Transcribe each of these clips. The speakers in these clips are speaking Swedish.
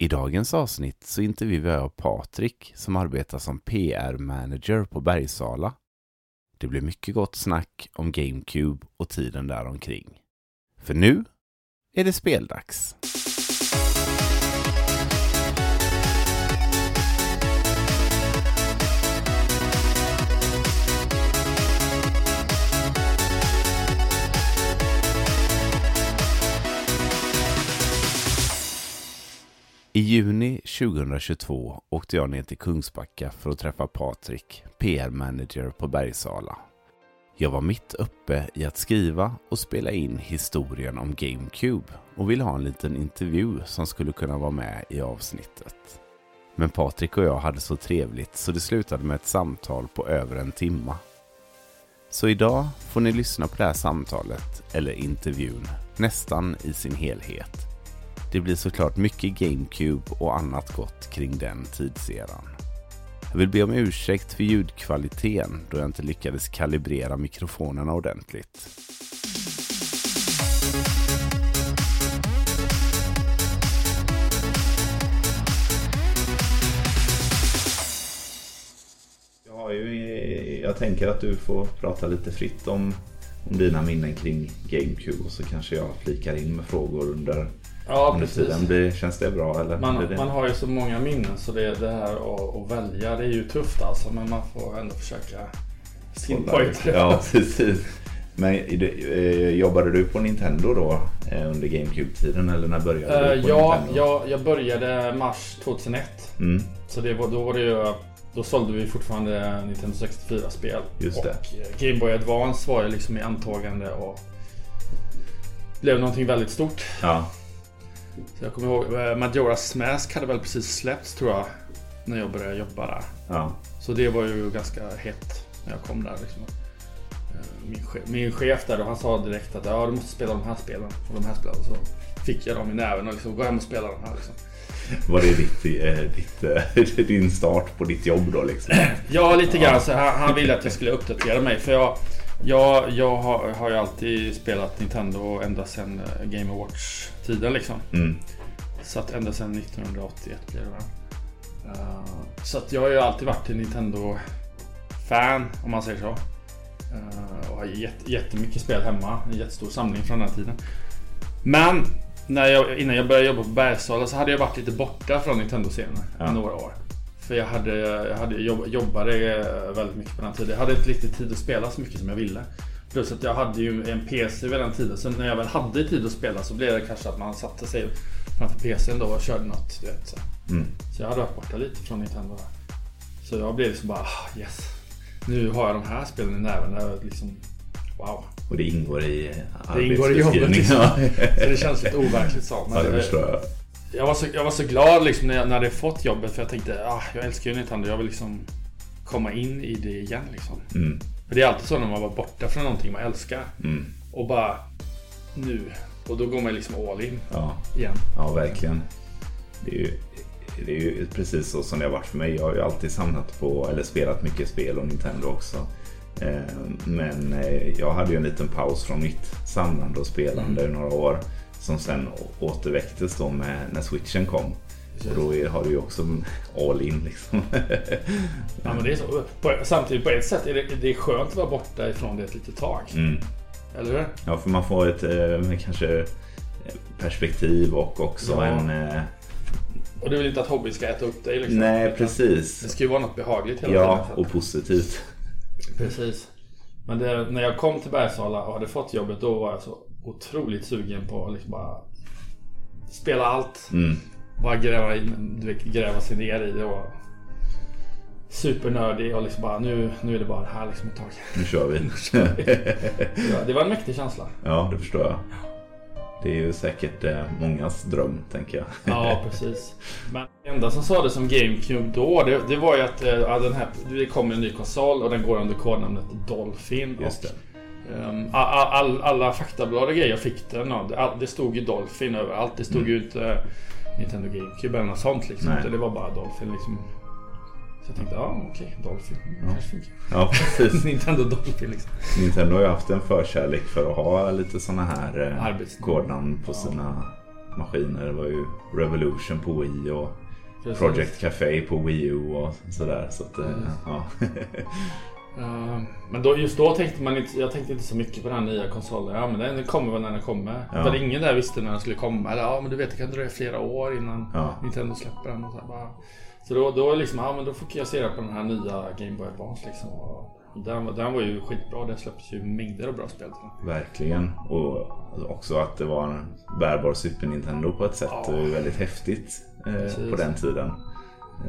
I dagens avsnitt så intervjuar jag Patrik som arbetar som PR-manager på Bergsala. Det blir mycket gott snack om GameCube och tiden däromkring. För nu är det speldags. I juni 2022 åkte jag ner till Kungsbacka för att träffa Patrik, PR-manager på Bergsala. Jag var mitt uppe i att skriva och spela in historien om GameCube och ville ha en liten intervju som skulle kunna vara med i avsnittet. Men Patrik och jag hade så trevligt så det slutade med ett samtal på över en timma. Så idag får ni lyssna på det här samtalet, eller intervjun, nästan i sin helhet. Det blir såklart mycket GameCube och annat gott kring den tidseran. Jag vill be om ursäkt för ljudkvaliteten då jag inte lyckades kalibrera mikrofonerna ordentligt. Jag, har ju, jag tänker att du får prata lite fritt om, om dina minnen kring GameCube och så kanske jag flikar in med frågor under, Ja, precis. Blir, känns det bra? Eller? Man, det? man har ju så många minnen så det, det här att, att välja det är ju tufft alltså. Men man får ändå försöka pinpointa. Ja, precis. Men eh, jobbade du på Nintendo då eh, under GameCube-tiden eller när började Eh, du på ja, Nintendo? jag, jag började mars 2001. Mm, Så det var, då var det ju... Då sålde vi fortfarande Nintendo 64-spel. Just det. Och eh, Game Boy Advance var ju liksom i antagande och blev någonting väldigt stort. ja, Så jag kommer ihåg, eh, Majora's Mask hade väl precis släppts tror jag. När jag började jobba där. ja, Så det var ju ganska hett när jag kom där. Liksom. Eh, Min, chef, min chef där då, han sa direkt att ja, du måste spela de här spelen och de här spelen. Så fick jag dem i näven och liksom, gå hem och spela de här. Liksom. Var det ditt, eh, ditt, din start på ditt jobb då liksom? Ja, lite grann. Så han, han ville att jag skulle uppdatera mig. För jag, jag, jag har, har ju alltid spelat Nintendo ända sedan eh, Game Watch-tiden liksom. Mm, Så att ända sedan 1981 blir det? Eh, så att jag har ju alltid varit en Nintendo-fan om man säger så. Eh, och har jätte, jättemycket spel hemma. En jättestor samling från den här tiden. Men när jag, innan jag började jobba på Bergsala så hade jag varit lite borta från Nintendo-serierna Ja. några år. För jag, hade, jag hade jobb, jobbade eh, väldigt mycket på den tiden. Jag hade inte riktigt tid att spela så mycket som jag ville. Plus att jag hade ju en PC vid den tiden. Så när jag väl hade tid att spela så blev det kanske att man satte sig framför PCn då och körde något. Du vet, så. mm. så jag hade varit borta lite från Nintendo. Så jag blev liksom bara ah, yes. Nu har jag de här spelen i näven. Liksom, wow. Och det ingår i Det ingår i jobbet arbetsbeskrivningen. liksom. Så det känns lite overkligt så. Men Ja, det- förstår jag. Jag var, så, jag var så glad liksom när jag, när jag hade fått jobbet för jag tänkte ah, jag älskar ju Nintendo. Jag vill liksom komma in i det igen liksom. Mm, För det är alltid så när man var borta från någonting man älskar. mm. Och bara nu. Och då går man liksom all in Ja, igen. ja, verkligen. Det är, ju, det är ju precis så som det har varit för mig. Jag har ju alltid samlat på, eller spelat mycket spel och Nintendo också. Eh, Men eh, jag hade ju en liten paus från mitt samlande och spelande i några år. Som sen återväcktes då med, när switchen kom. Och då är, har du ju också all in liksom. Ja, men det är så. På, samtidigt på ett sätt är det, det är skönt att vara borta ifrån det ett litet tag. Mm. Eller hur? Ja, för man får ett eh, kanske perspektiv och också Ja. en... Eh, Och du vill inte att hobby ska äta upp dig liksom. nej, precis. Det ska ju vara något behagligt hela Ja, tiden. och positivt. Precis. Men det, när jag kom till Bergsala och hade fått jobbet då var jag så otroligt sugen på att liksom bara spela allt. Mm. Bara gräva, in, vet, gräva sig ner i det och supernördig och liksom bara nu, nu är det bara det här liksom ett tag. Nu kör vi. Ja, Det var en mäktig känsla. ja, det förstår jag. Det är ju säkert eh, mångas dröm, tänker jag. Ja, precis. Men det enda som sades om GameCube då, det, det var ju att eh, den här, det kommer en ny konsol och den går under kodnamnet Dolphin. Just och, det. Ehm, all, all, alla faktablad och grejer jag fick den av, det, det stod ju Dolphin överallt. Det stod ju inte Nintendo GameCube eller något sånt liksom. Nej. Det var bara Dolphin liksom. Så jag tänkte, ja okej, Dolphin. Ja. Kanske funkar. Ja, precis. Nintendo Dolphin liksom. Nintendo har ju haft en förkärlek för att ha lite sådana här eh, kodnamn på Ja. sina maskiner. Det var ju Revolution på Wii och. Project Café på Wii U och sådär. Så att, eh, ja. Eh, men då, just då tänkte man inte, jag tänkte inte så mycket på den här nya konsolen. Ja men den kommer väl när den kommer. Ja. För ingen där visste när den skulle komma. Eller ja men du vet det kan dröja flera år innan Ja. Nintendo släpper den. Och så, här, bara. så då, då liksom, ja men då fokuserade jag på den här nya Game Boy Advance liksom. Och den, var- den var ju skitbra. Det släpptes ju mängder av bra spel till den. Verkligen. Och också att det var en bärbar Super Nintendo på ett sätt. Ja. Det var ju väldigt häftigt eh, på den tiden.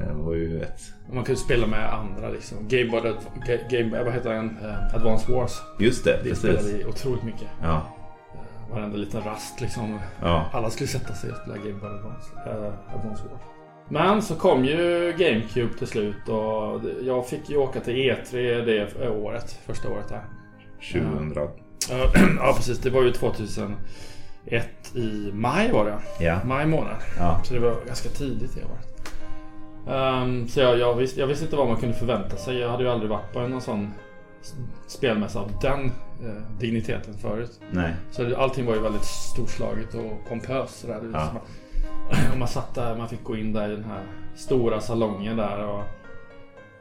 Eh, Det var ju ett... Man kunde spela med andra liksom. Game Boy, Game, vad heter den? Eh, Advance Wars. Just det, Det spelade precis. vi otroligt mycket. Ja, Eh, Varenda liten rast liksom. ja, Alla skulle sätta sig och spela Game Boy Advance, äh, Advance Wars. Men så kom ju GameCube till slut och det- jag fick ju åka till E3 det året. Första året där. 2000. Ja, ja precis, det var ju 2001 i maj var det. Ja, Maj månad. ja, Så det var ganska tidigt det året. Ehm, så jag, jag, visste, jag visste inte vad man kunde förvänta sig. Jag hade ju aldrig varit på en sån spelmässa av den eh, digniteten förut. nej, Så allting var ju väldigt storslaget och pompöst. Sådär. Ja. Och man satt där, man fick gå in där i den här stora salongen där och,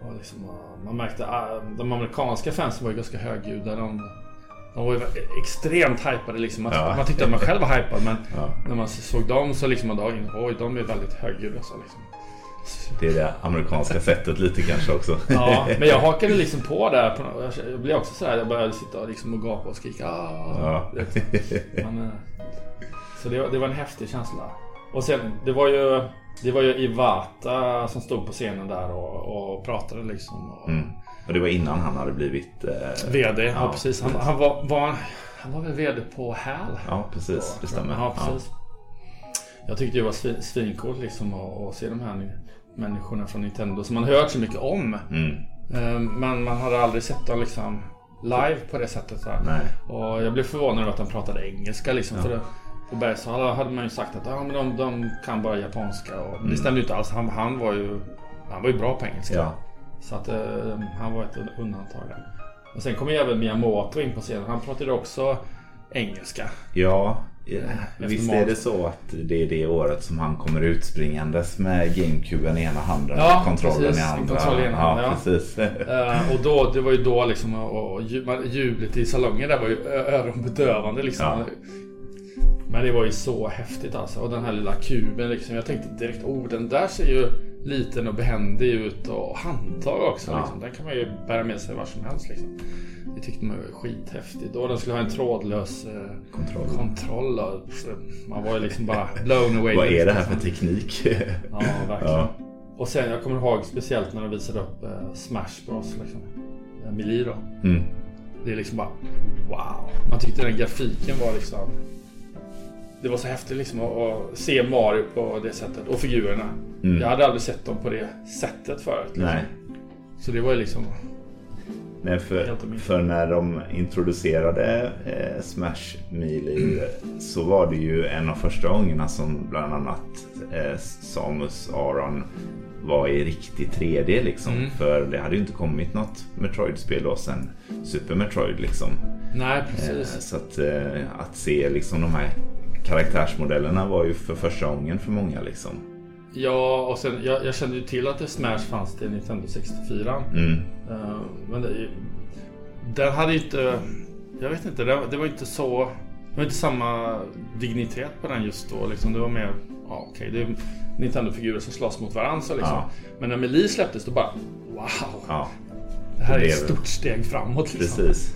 och liksom, och man märkte att de amerikanska fansen var ju ganska högljudda. De, de var ju extremt hypade liksom. Man, Ja. man tyckte att man själv var hypad men ja. när man såg dem så liksom man dagen oj de är väldigt högljudda så liksom. Det är det amerikanska sättet lite kanske också. Ja, men jag hakade liksom på där. På, jag- blev också sådär, jag började sitta och, liksom och gapa och skrika. Ah, Ja. Man, eh, så det, var- det var en häftig känsla. Och sen, det var ju, det var ju Iwata som stod på scenen där och, och pratade liksom. Och, Mm. Och det var innan han hade blivit... Eh, VD, ja, Ja, precis. Han, han, var, var, han var väl VD på HAL? ja, precis. Det stämmer. Ja, precis. Jag tyckte det var svin- svincoolt liksom att, se de här människorna från Nintendo som man hört så mycket om. Ja. Mm. Eh, Men man hade aldrig sett dem liksom live på det sättet. Så. Och jag blev förvånad över att de pratade engelska liksom. För det, på Bergsala hade man ju sagt att ah, men de, de kan bara japanska. Och, men det stämde ju inte alls. Han, han, var ju, han var ju bra på engelska. Ja. Så att eh, han var ett undantag där. Och sen kom ju även Miyamoto in på scenen. Han pratade också engelska. Ja, Efter visst är det så att det är det året som han kommer utspringandes med GameCuben i ena handen Ja, och kontrollen precis. i andra. Kontroll i ena handen, ja, ja. precis. Eh, och då, det var ju då liksom, och, och jublet i salongen där var ju öronbedövande liksom. Ja. Men det var ju så häftigt alltså. Och den här lilla kuben liksom. Jag tänkte direkt, oh den där ser ju liten och behändig ut och handtag också. Ja. Liksom. Den kan man ju bära med sig var som helst liksom. Det tyckte man var skithäftigt. Och den skulle ha en trådlös eh, Kontroll. kontroll. och- Man var ju liksom bara blown away. Vad är det här för teknik? Ja, verkligen. Ja. Och sen, jag kommer ihåg speciellt när de visade upp eh, Smash Bros. Liksom. Eh, Melee då. Mm. Det är liksom bara wow. Man tyckte den grafiken var liksom... Det var så häftigt liksom att, att se Mario på det sättet. Och figurerna. Mm. Jag hade aldrig sett dem på det sättet förut. Liksom. Nej. Så det var ju liksom... Nej, för, för när de introducerade eh, Smash Melee så var det ju en av första gångerna som bland annat eh, Samus Aron var i riktig 3D liksom. Mm. För det hade ju inte kommit något Metroid-spel då sen Super Metroid liksom. Nej, Eh, precis. så att, eh, att se liksom de här karaktärsmodellerna var ju för första gången för många liksom. Ja, och sen jag, jag kände ju till att det Smash fanns till Nintendo 64. Mm. Eh, men det, den hade ju inte... Jag vet inte, det, det var inte så... Det var inte samma dignitet på den just då. Liksom. Det var mer... Ja, okej, det är Nintendo-figurer som slåss mot varandra. Så liksom. Ja. Men när Melee släpptes då bara... Wow! Ja, det här är det ett blev- stort steg framåt. Liksom. precis.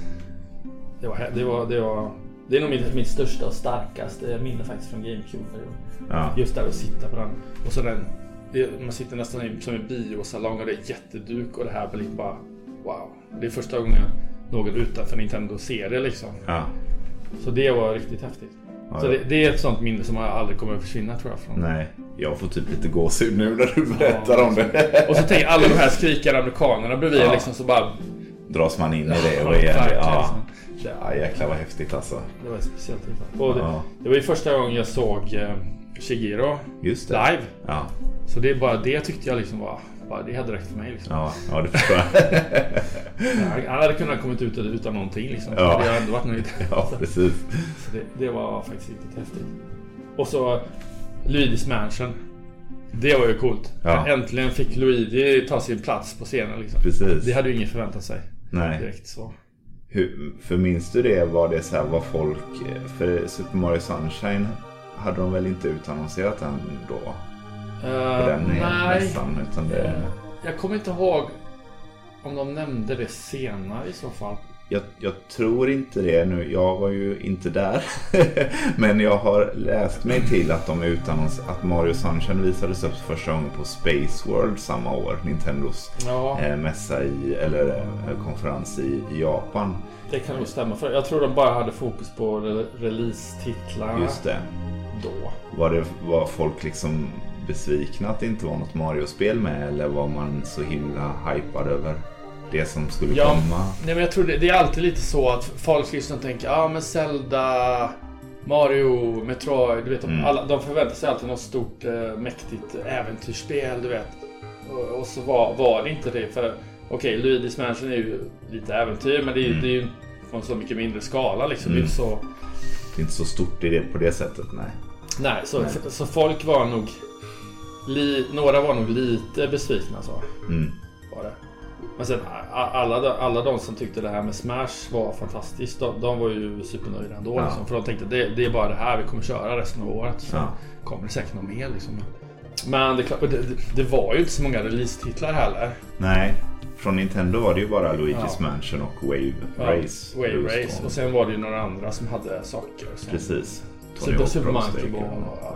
Det, var, det, var, det, var, det är nog mitt, mitt största och starkaste minne faktiskt från GameCube-perioden. Ja. Just där att sitta på den. Och så den... Det, man sitter nästan i, som en biosalong och det är jätteduk och det här blir bara... Wow! Det är första gången någon utanför Nintendo ser det liksom. Ja. Så det var riktigt häftigt. Ja, Så ja. det, det är ett sånt minne som aldrig kommer att försvinna tror jag. Från. Nej, jag får typ lite gåshud nu när du berättar om det. Och så tänker alla de här skrikande amerikanerna bredvid Ja. liksom så bara... Dras man in i det Ja, och är verkligen, ja. Ja, jäklar vad häftigt alltså. Det var speciellt. Och det, Ja. det var ju första gången jag såg eh, Shigiro Just det. live. Ja, Så det är bara det tyckte jag liksom var... Bara, det hade räckt för mig liksom. ja, ja det förstår jag. Han hade kunnat kommit ut utan någonting liksom. Ja. Det hade ändå varit nöjd. ja, precis. Så det, det var faktiskt riktigt häftigt. Och så Luigi's Mansion. Det var ju coolt. Ja. Äntligen fick Luigi ta sin plats på scenen liksom. Precis. Det hade ju ingen förväntat sig. Nej. Direkt så. Hur, för minns du det? Var det så här vad folk... För Super Mario Sunshine hade de väl inte utannonserat den då? Uh, den nej. mässan. Utan det, Jag kommer inte ihåg om de nämnde det senare i så fall. Jag, jag tror inte det nu. Jag var ju inte där. Men jag har läst mig till att de utannons att Mario Sunshine visades upp första gången på Space World samma år. Nintendos Ja, eh, mässa i, eller eh, konferens i, i Japan. det kan nog stämma. För jag tror de bara hade fokus på re- release-titlarna Just det. då. Var, det, var folk liksom besvikna att det inte var något Mario-spel med? Eller var man så himla hypad över det som skulle Ja, komma? Nej men jag tror det, det är alltid lite så att folk liksom tänker ja ah, men Zelda, Mario, Metroid, du vet. Mm. Alla, de förväntar sig alltid något stort eh, mäktigt äventyrsspel, du vet. Och, och så var, var det inte det för okej, Luigi's Mansion är ju lite äventyr men det Mm. det är ju på en så mycket mindre skala liksom. Mm. Det är inte så... Det är inte så stort i det på det sättet, nej. Nej, så, Nej. så folk var nog... Li, några var nog lite besvikna så. Mm. Var det. Men sen alla, alla de som tyckte det här med Smash var fantastiskt. De, de var ju supernöjda ändå. Ja. Liksom, för de tänkte det, det är bara det här vi kommer köra resten av året. Så Ja. kommer det säkert något mer liksom. Men det, det, det, var ju inte så många release-titlar heller. Nej, från Nintendo var det ju bara Luigi's Ja. Mansion och Wave Race. Wave Race. Och sen var det ju några andra som hade saker. Som, Precis. Hawk Super Monkey. Ball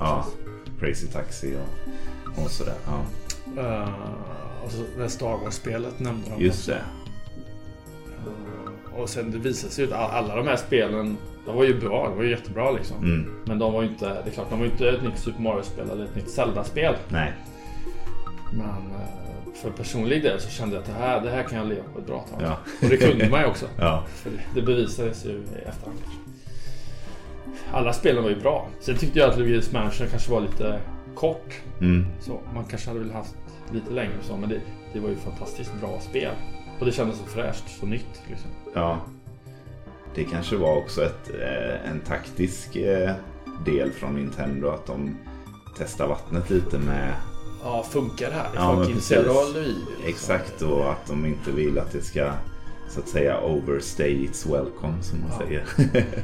och. Crazy Taxi och, och sådär. Ja, Eh, och så det Star Wars-spelet nämnde de just det. Eh, och sen det visade sig ju att alla de här spelen, de var ju bra. De var ju jättebra liksom. Mm. Men de var ju inte, det är klart, de var ju inte ett nytt Super Mario-spel eller ett nytt Zelda-spel. Nej, Men eh, för personlig del så kände jag att det här, det här kan jag leva på ett bra tag. Ja. Och det kunde man ju också. ja. För det, det bevisades ju i efterhand. Alla spelen var ju bra. Sen tyckte jag att Luigi's Mansion kanske var lite kort. Mm. Så man kanske hade velat haft lite längre och så. Men det, det var ju fantastiskt bra spel. Och det kändes så fräscht, så nytt liksom. Ja. Det kanske var också ett, eh, en taktisk eh, del från Nintendo att de testar vattnet lite med Ja, funkar det här? Är Ja, folk intresserade av liksom? exakt och att de inte vill att det ska så att säga overstay its welcome som man Ja. säger.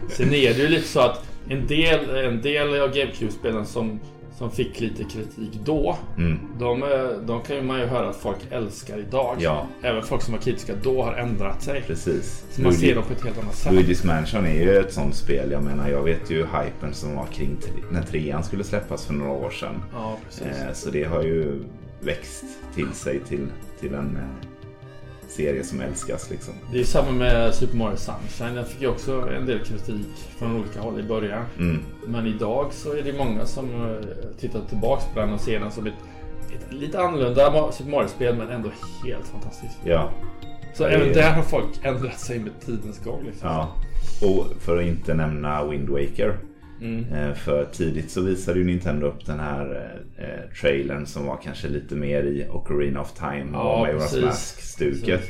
Sen är det ju lite så att en del, en del av GameCube-spelen som, som fick lite kritik då. Mm. De, eh, de kan ju man ju höra att folk älskar idag. Ja, Även folk som var kritiska då har ändrat sig. precis. Så man ser Luigi- dem på ett helt annat sätt. Luigi's Mansion är ju ett sånt spel. Jag menar, jag vet ju hypen som var kring tre- när trean skulle släppas för några år sedan. Ja, precis. Eh, så det har ju växt till sig till, till en eh, serie som älskas liksom. Det är samma med Super Mario Sunshine. Den fick ju också en del kritik från olika håll i början. Mm. Men idag så är det många som eh, tittar tillbaks på den och ser den som ett, ett lite annorlunda Super Mario-spel men ändå helt fantastiskt. Ja, Så även är- där har folk ändrat sig med tidens gång. Liksom. ja. Och för att inte nämna Wind Waker. Mm. Eh, För tidigt så visade ju Nintendo upp den här eh, eh, trailern som var kanske lite mer i Ocarina of Time Ja, och Majora's. Mask-stuket.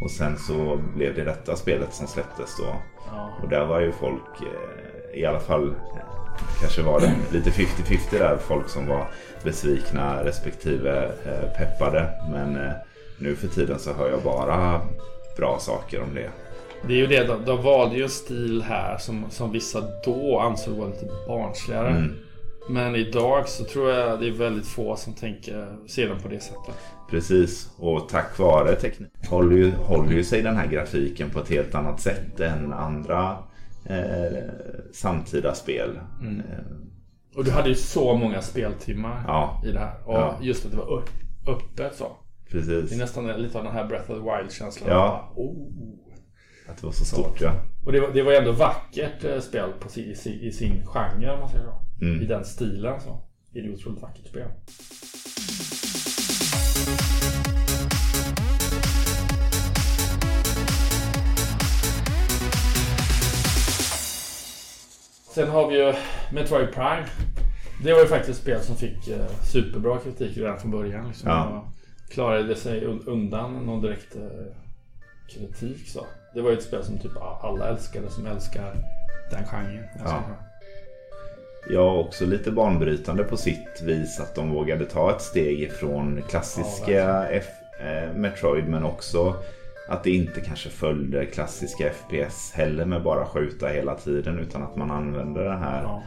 Och sen så blev det detta spelet som släpptes då. Ja. Och där var ju folk, eh, i alla fall eh, kanske var det lite 50-50 där. Folk som var besvikna respektive eh, peppade. Men nu för tiden så hör jag bara bra saker om det. Det är ju det, de, de valde ju en stil här som, som vissa då ansåg var lite barnsligare. Mm. Men idag så tror jag det är väldigt få som tänker, ser den på det sättet. Precis, och tack vare teknik håller ju, håller ju sig den här grafiken på ett helt annat sätt än andra eh, samtida spel. Mm. Eh, Och du hade ju så många speltimmar Ja. i det här. Och Ja. just att det var öppet så. Det är precis, nästan lite av den här Breath of the Wild-känslan. Ja. Oh. Att det var så stort ja. Och det var, det var ändå vackert eh, spel på sin, i, i sin genre om man säger så. Mm. I den stilen så. Det är ett otroligt vackert spel. Sen har vi ju Metroid Prime. Det var ju faktiskt ett spel som fick eh, superbra kritik redan från början. Liksom. Ja. Klarade sig un- undan någon direkt eh, kritik. Så. Det var ju ett spel som typ alla älskade som älskar den genren. Ja. Ja, också lite banbrytande på sitt vis att de vågade ta ett steg ifrån klassiska Ja, F, eh, Metroid men också att det inte kanske följde klassiska FPS heller med bara skjuta hela tiden utan att man använde det här. Ja.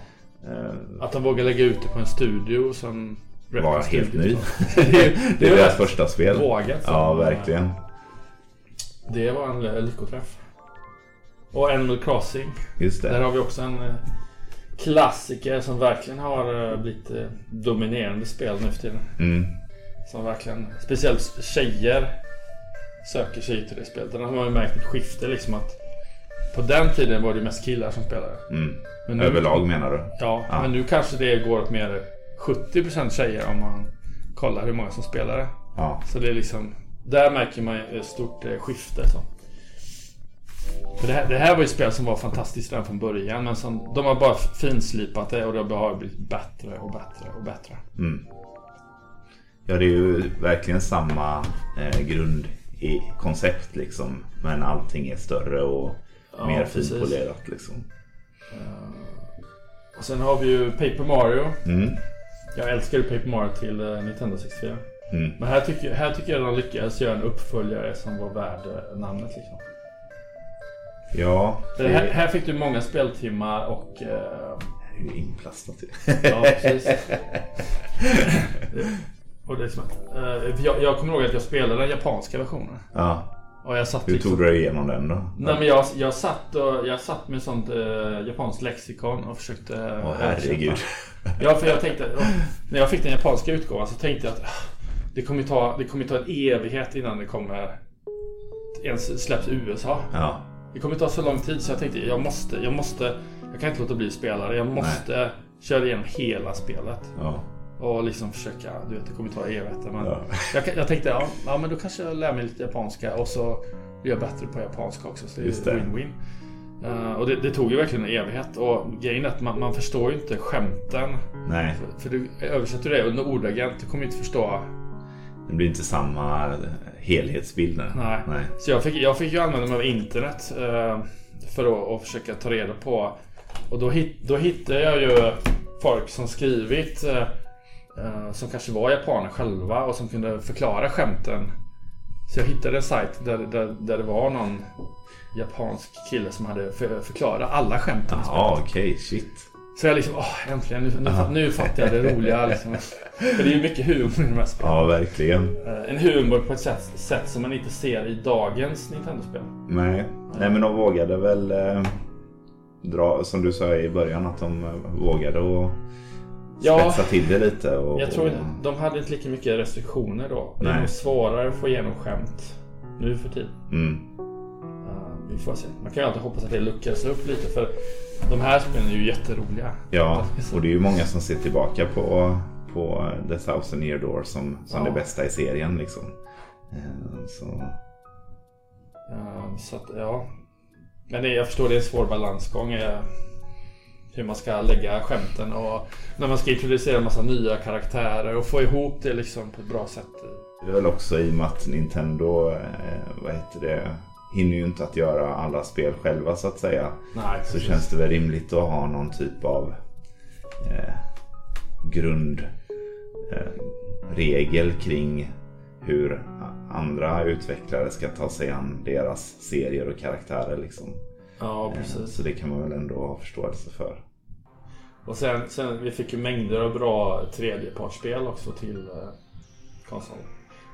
Eh, Att de vågar lägga ut det på en studio som var helt ny. det, är- Det är var deras första spel. Vågat. så. Ja, verkligen. Det var en lyckoträff. Och Animal Crossing. Just Där det. har vi också en eh, klassiker som verkligen har eh, blivit eh, dominerande spel nu för tiden. Mm. Som verkligen, speciellt tjejer söker sig till det spelet. Där har man ju märkt ett skifte liksom att på den tiden var det mest killar som spelade. Mm. Men nu, Överlag menar du? Ja, Ja. men nu kanske det går åt mer 70% tjejer om man kollar hur många som spelar det. Ja. Så det är liksom, där märker man ett stort eh, skifte. Så. För det, här, det här var ju spel som var fantastiskt redan från början. Men som, de har bara finslipat det och det har blivit bättre och bättre och bättre. Mm. Ja, det är ju verkligen samma eh, grund i koncept liksom. Men allting är större och Ja, mer finpolerat liksom. Och sen har vi ju Paper Mario. Mm. Jag älskar Paper Mario till eh, Nintendo 64. Mm. Men här tycker, här tycker jag de lyckades göra en uppföljare som var värd eh, namnet liksom. Ja, det här, är här fick du många speltimmar och... Eh, det är ju inplastat ju. ja, precis. och det är som för jag, jag kommer ihåg att jag spelade den japanska versionen. Ja, Och jag satt hur liksom... tog du dig igenom den då? Nej men jag, jag satt och, jag satt med sånt eh, japanskt lexikon och försökte... Åh herregud. översätta. Ja för jag tänkte, när jag fick den japanska utgåvan så tänkte jag att ah, det kommer ju ta, det kommer ta en evighet innan det kommer ens släpps i USA. Ja, Det kommer ta så lång tid så jag tänkte jag måste, jag måste, jag kan inte låta bli spelare. Jag måste köra igenom hela spelet. ja, Och liksom försöka, du vet det kommer ta evigheter. Men ja. jag, jag tänkte ja, ja men då kanske jag lär mig lite japanska och så blir jag bättre på japanska också. Så det är win-win. Eh, och det, det tog ju verkligen en evighet. Och grejen är att man, man förstår ju inte skämten. Nej, För, för du översätter det under ordagrant, du kommer inte förstå. Det blir inte samma helhetsbild. Nej. Nej. Så jag fick, jag fick ju använda mig av internet eh, för att, försöka ta reda på. Och då, hit, då hittade jag ju folk som skrivit eh, eh, som kanske var japaner själva och som kunde förklara skämten. Så jag hittade en sajt där, där, där det var någon japansk kille som hade för, förklarat alla skämten. Ja, okej, shit. Så jag liksom, åh äntligen, nu, nu, nu fattar jag det roliga. Liksom. För det är ju mycket humor i de här spelen. Ja, verkligen. Eh, En humor på ett sätt, sätt som man inte ser i dagens Nintendo-spel. Nej. Nej, men de vågade väl eh, dra, som du sa i början, att de eh, vågade och Ja. spetsa till det lite. Och, Jag tror och, de hade inte lika mycket restriktioner då. Det är nog svårare att få igenom skämt nu för tiden. Mm, Uh, vi får se. Man kan ju alltid hoppas att det luckras upp lite för de här spelen är ju jätteroliga. ja, och det är ju många som ser tillbaka på, på The Thousand Year Door som, som Ja. det bästa i serien. Liksom. Eh, Så, Uh, så att, ja. Men det, jag förstår det är en svår balansgång. eh, hur man ska lägga skämten och när man ska introducera en massa nya karaktärer och få ihop det liksom på ett bra sätt. det är väl också i och med att Nintendo, eh, vad heter det, hinner ju inte att göra alla spel själva så att säga. Nej, Så känns det väl rimligt att ha någon typ av eh, grundregel eh, kring hur andra utvecklare ska ta sig an deras serier och karaktärer. Liksom. Ja, Eh, precis. Så det kan man väl ändå ha förståelse för. Och sen, sen vi fick ju mängder av bra tredjepartsspel också till eh, konsolen.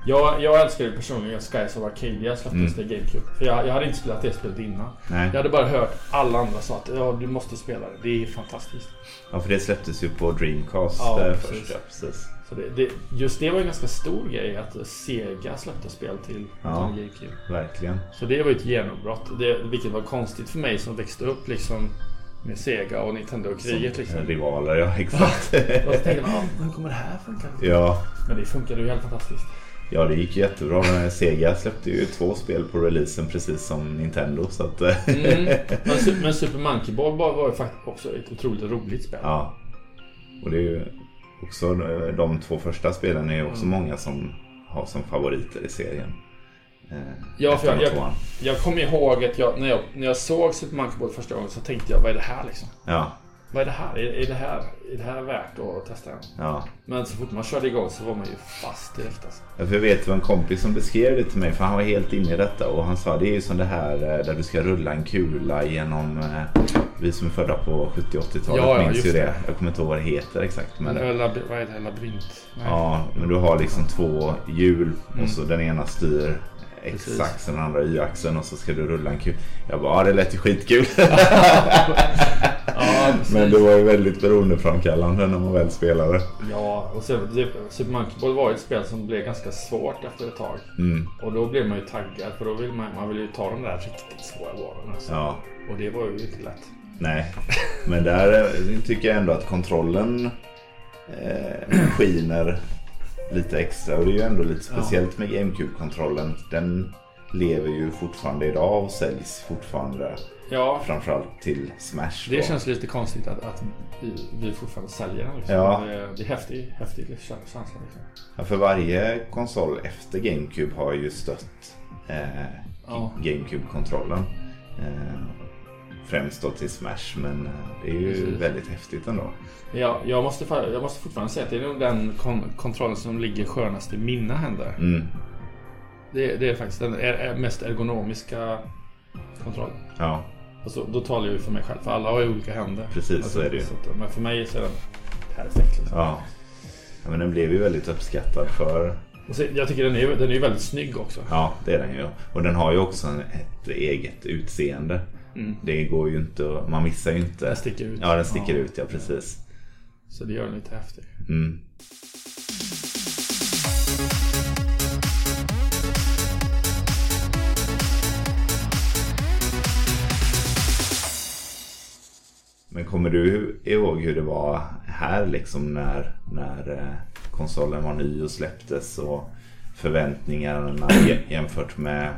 Jag, jag älskar ju personligen Skies of Arcadia släpptes Mm. till GameCube. För jag, jag hade inte spelat det spelet innan. Nej. Jag hade bara hört alla andra sa att ja, du måste spela det. Det är fantastiskt. Ja, för det släpptes ju på Dreamcast Ja, precis. först. Ja, precis. Så det, det, just det var en ganska stor grej att Sega släppte spel till, Ja. till GameCube. Verkligen. Så det var ju ett genombrott. Det, vilket var konstigt för mig som växte upp liksom med Sega och Nintendo-kriget liksom. Som Rivaler, ja exakt. Och så tänkte man, hur kommer det här funka? ja. Men det funkade ju helt fantastiskt. Ja, det gick jättebra. Sega släppte ju två spel på releasen precis som Nintendo. Så att, eh, Mm. Men, Su- men Super Monkey Ball var, ju faktiskt också ett otroligt roligt spel. Ja. Och det är ju också eh, de två första spelen är ju också Mm. många som har som favoriter i serien. Eh, Ja, för jag, jag, jag kommer ihåg att jag när, jag, när jag såg Super Monkey Ball första gången så tänkte jag, vad är det här liksom? Ja, vad är det här? Är, är, det här? är det här värt att testa? Ja. Men så fort man körde igång så var man ju fast direkt alltså. Ja, För jag vet det var en kompis som beskrev det till mig för han var helt inne i detta och han sa det är ju som det här eh, där du ska rulla en kula genom eh, vi som är födda på 70-80-talet Ja, ja, minns ju det. det. Jag kommer inte ihåg vad det heter exakt. Men, lab, vad är det? Labyrint? Nej. ja, men du har liksom två hjul Mm. och så den ena styr. X-axeln och den andra Y-axeln och så ska du rulla en kula. Jag bara, ja det lät ju skitkul. Ja, men det var ju väldigt beroendeframkallande när man väl spelade. Ja, och Super Monkey Ball var ju ett spel som blev ganska svårt efter ett tag. Mm. Och då blev man ju taggad för då vill man, man vill ju ta de där riktigt svåra valen. Alltså. Ja. Och det var ju inte lätt. Nej, men där eh, tycker jag ändå att kontrollen eh, skiner lite extra. Och det är ju ändå lite speciellt med GameCube-kontrollen. Den lever ju fortfarande idag och säljs fortfarande. Ja, Framförallt till Smash. det då. känns lite konstigt att, att vi, vi fortfarande säljer den. Liksom. Ja. Det, det är häftig, häftig känsla. Liksom. Ja, för varje konsol efter GameCube har ju stött eh, Ja. GameCube-kontrollen. Eh, främst då till Smash, men eh, det är ju Precis. väldigt häftigt ändå. Ja, jag, måste, jag måste fortfarande säga att det är nog den kon- kontrollen som ligger skönast i mina händer. Mm. Det, det är faktiskt den mest ergonomiska kontrollen. Ja, Alltså, då talar jag ju för mig själv, för alla har ju olika händer. Precis, alltså, så är det ju. att- men för mig så är den perfekt. Liksom. ja. ja men den blev ju väldigt uppskattad för Och så, jag tycker den är, den är ju väldigt snygg också. Ja, det är den ju. Och den har ju också ett eget utseende. Mm. Det går ju inte att- Man missar ju inte. Den sticker ut. Ja, den sticker Ja. ut. Ja, precis. Så det gör den lite häftig. Mm. Men kommer du ihåg hur det var här liksom när, när eh, konsolen var ny och släpptes och förväntningarna jä- jämfört med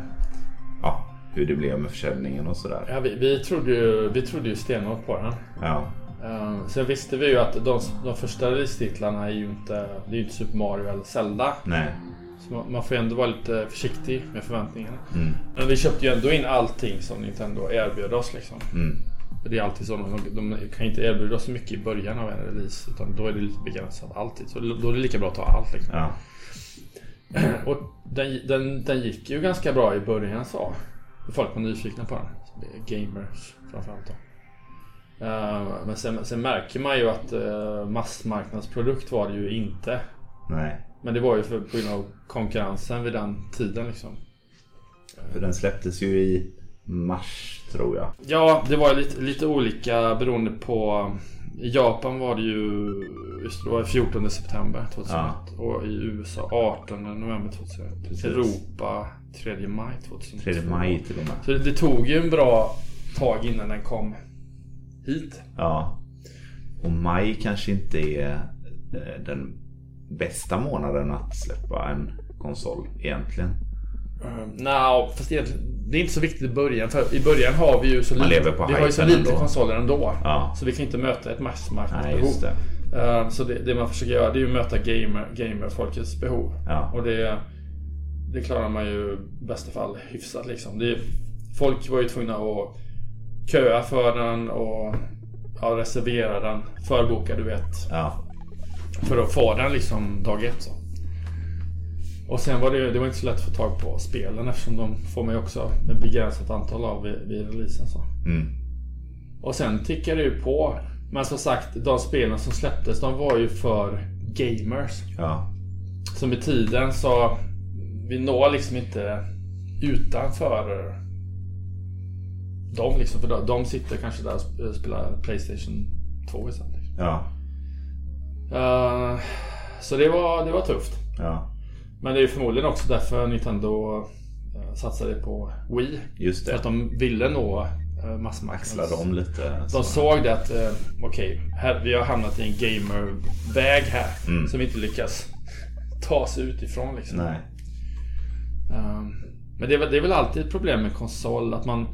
ja, hur det blev med försäljningen och sådär? Ja, vi, vi, trodde ju, vi trodde ju stenhårt på den. Ja, Uh, sen visste vi ju att de, de första release-titlarna är ju inte, det är inte Super Mario eller Zelda. nej. Så man, man får ju ändå vara lite försiktig med förväntningarna. Mm, Men vi köpte ju ändå in allting som Nintendo erbjöd oss liksom. mm, det är alltid så, de, de kan inte erbjuda så mycket i början av en release. Utan då är det lite begränsat alltid. Så då är det lika bra att ta allt liksom. ja. Och den, den, den gick ju ganska bra i början så. Folk var nyfikna på den. Gamers framförallt då. Eh, men sen, sen märker man ju att uh, massmarknadsprodukt var det ju inte. Nej. Men det var ju för, på grund av konkurrensen vid den tiden liksom. För den släpptes ju i mars tror jag. Ja, det var lite, lite olika beroende på... I Japan var det ju just det var 14 september 2001 och i USA 18 november 2001. Precis. Europa 3 maj 2002. 3 maj till och med. Så det, det tog ju en bra tag innan den kom hit. Ja. Och maj kanske inte är eh, den bästa månaden att släppa en konsol egentligen. Uh, Nej, fast det är inte så viktigt i början. För i början har vi ju så Man lite, vi har ju så lite ändå. konsoler ändå. Ja. Så vi kan inte möta ett massmarknadsbehov. Eh, Så det, det man försöker göra det är att möta gamer, gamerfolkets behov. Ja. Och det, det klarar man ju i bästa fall hyfsat liksom. Det, folk var ju tvungna att köa för den och ja, reservera den, förboka du vet. Ja. För att få den liksom dag ett. Så. Och sen var det, det var inte så lätt att få tag på spelen eftersom de får man ju också med begränsat antal av vid, vid releasen. Så. Mm. Och sen tickar det ju på. Men som sagt, de spelen som släpptes de var ju för gamers. Ja. Så med tiden så vi når liksom inte utanför dem liksom. För de, de sitter kanske där och sp- spelar Playstation 2 istället. Ja. Uh, så det var, det var tufft. Ja. Men det är ju förmodligen också därför Nintendo uh, satsade på Wii. Just För det. att de ville nå massmarknads... Axlar dem lite. så. De såg det att, eh, okej, här- vi har hamnat i en gamerväg här. Mm. Som vi inte lyckas ta oss utifrån liksom. Nej. Ehm, men det är, väl, det är väl alltid ett problem med konsol att man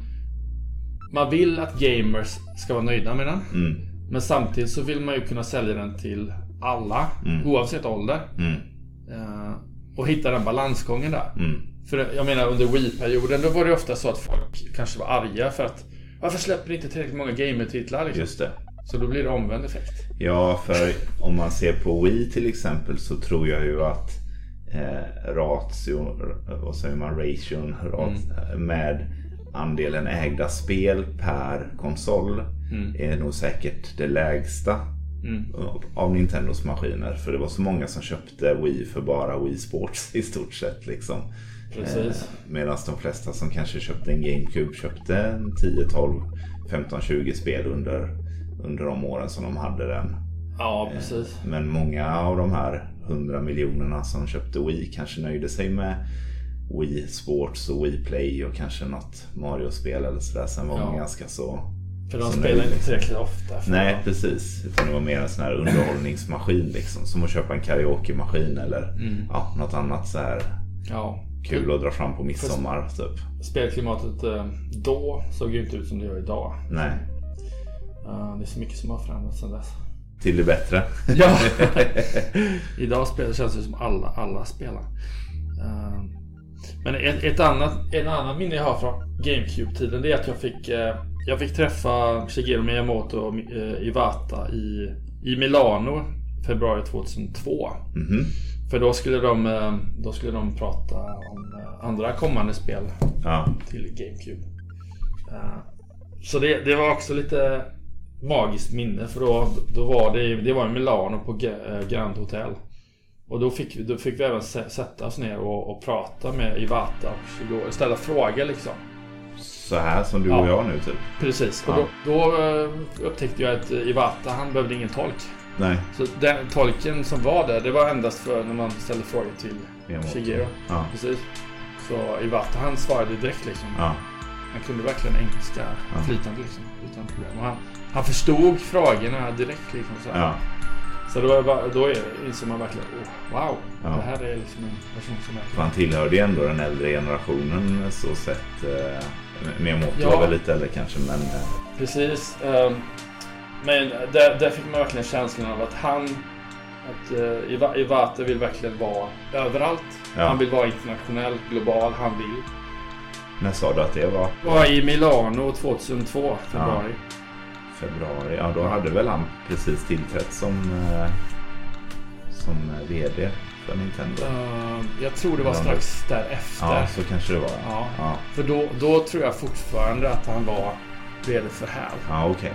Man vill att gamers ska vara nöjda med den. Mm. Men samtidigt så vill man ju kunna sälja den till alla Mm. oavsett ålder. Mm. Ehm, och hitta den balansgången där. Mm. För jag menar under Wii-perioden då var det ofta så att folk kanske var arga för att Varför släpper ni inte tillräckligt många gamer-titlar liksom? Just det. Så då blir det omvänd effekt. Ja, för om man ser på Wii till exempel så tror jag ju att eh, ratio, vad säger man, ration rat, Mm. med andelen ägda spel per konsol Mm. är nog säkert det lägsta Mm. av Nintendos maskiner. För det var så många som köpte Wii för bara Wii Sports i stort sett. Liksom. Precis. Medan de flesta som kanske köpte en GameCube köpte en 10, 12, 15, 20 spel under, under de åren som de hade den. Ja, precis. Men många av de här 100 miljonerna som köpte Wii kanske nöjde sig med Wii Sports och Wii Play och kanske något Mario-spel eller sådär. Sen var Ja. ganska så... För de spelar nöjd, inte tillräckligt ofta. Nej, precis. Utan det var mer en sån här underhållningsmaskin liksom. Som att köpa en karaokemaskin eller Mm. ja, något annat så här Ja. kul att dra fram på midsommar typ. Spelklimatet eh, då såg ju inte ut som det gör idag. Nej, Eh, Det är så mycket som har förändrats sedan dess. till det bättre. Ja! Idag spelar, känns det som alla, alla spelar. Eh, Men ett, ett annat, en annan minne jag har från GameCube-tiden det är att jag fick, jag fick träffa Shigeru Miyamoto och eh, Iwata i, i Milano februari 2002. Mhm. För då skulle de, eh, då skulle de prata om eh, andra kommande spel Ja, till GameCube. Så det, det var också lite magiskt minne för då, då var det, det var i Milano på Grand Hotel. Och då fick, då fick vi även sä- sätta oss ner och, och prata med Iwata och Shigeru, och ställa frågor liksom. Så här som du Ja. och jag nu typ. Precis. Och Ja. då, då eh, upptäckte jag att Iwata han behövde ingen tolk. Nej, Så den tolken som var där, det var endast för när man ställde frågor till Miyamoto. Shigeru. Ja, Precis. Så Iwata han svarade direkt liksom. ja, Han kunde verkligen engelska Ja. flytande liksom, utan problem. Och han, han förstod frågorna direkt liksom. Så, ja. så bara, då insåg man verkligen oh, wow, Ja. det här är liksom en person som är... Han tillhörde ju ändå den äldre generationen så sett. Eh, Miyamoto Ja. var väl lite äldre kanske men eh, Precis. ehm, men där, där fick man verkligen känslan av att han, att uh, Iwa, Iwata vill verkligen vara överallt. Ja. Han vill vara internationell, global, han vill. när sa du att det var? Var i Milano 2002, februari. Februari. Ja, då hade väl han precis tillträtt som, eh, som VD för Nintendo. Ehm, jag tror det var strax därefter. Ja, så kanske det var. Ja. Ja, För då, då tror jag fortfarande att han var VD för HAL. ja okej.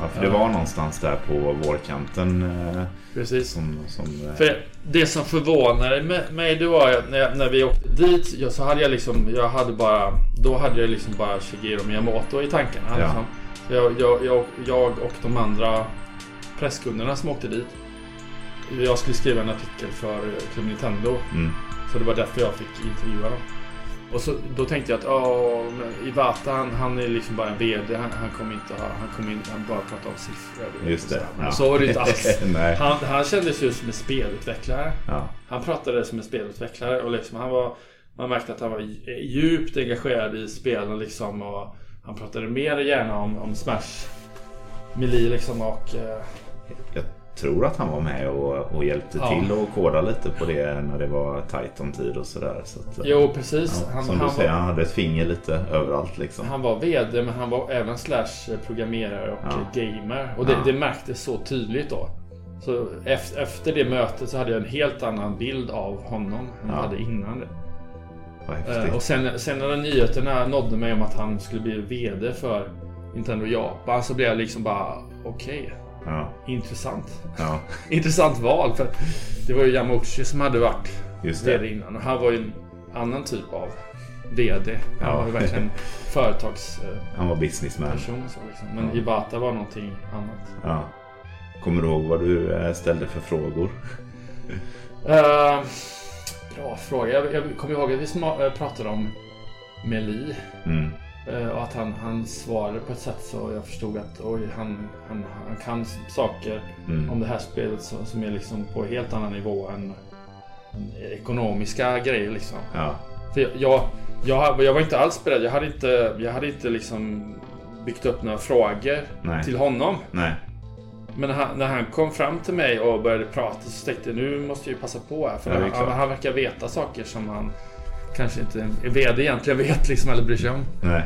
Ja, för det var någonstans där på vårkanten eh, Precis. som... som eh, För det som förvånade mig- mig det var att när, när vi åkte dit ja, så hade jag liksom, jag hade bara, då hade jag liksom bara Shigeru Miyamoto i tankarna. Ja. Liksom. Jag, jag, jag, jag och de andra presskunderna som åkte dit. Jag skulle skriva en artikel för Club Nintendo. mm, Så det var därför jag fick intervjua dem. Och så, då tänkte jag att Iwata han, han är liksom bara en VD. Han, han kommer inte ha, han kommer inte, han bara prata om siffror. just det. Men Så var det inte alls. Han, han kändes ju som en spelutvecklare. Ja, Han pratade som en spelutvecklare och liksom han var Man märkte att han var djupt engagerad i spelen liksom och Han pratade mer gärna om, om Smash Melee liksom och eh, tror att han var med och, och hjälpte Ja. till och koda lite på det när det var tajt om tid och sådär. Så att, eh, Jo precis ja, han, som han, du säger, var, han hade ett finger lite överallt liksom. han var VD men han var även slash programmerare och Ja. gamer Och det, det märktes så tydligt då Så efter, efter det mötet så hade jag en helt annan bild av honom än jag Ja. hade innan det Eh. Och sen, sen när nyheterna nådde mig om att han skulle bli VD för Nintendo Japan så blev jag liksom bara okej, Ja, intressant. ja, intressant val för det var ju Yamauchi som hade varit just det. VD innan och han var ju en annan typ av VD. Han Ja. var ju verkligen företagsperson. Han var businessman. Så liksom. Men Ja. Iwata var någonting annat. Ja. Kommer du ihåg vad du eh, ställde för frågor? Eh, bra fråga. Jag, jag kommer ihåg att vi eh, pratade om Meli. Mm. Eh, Och att han, han svarade på ett sätt så jag förstod att oj, han, han, han kan saker Mm. om det här spelet som, som är liksom på helt annan nivå än, än ekonomiska grejer liksom. Ja, För jag, jag, jag, jag var inte alls beredd. Jag hade inte, jag hade inte liksom byggt upp några frågor nej. till honom. Nej. Men när han, när han kom fram till mig och började prata så tänkte jag nu måste jag ju passa på här. För Ja, han, han verkar veta saker som han kanske inte en VD egentligen vet liksom eller bryr sig om. Nej.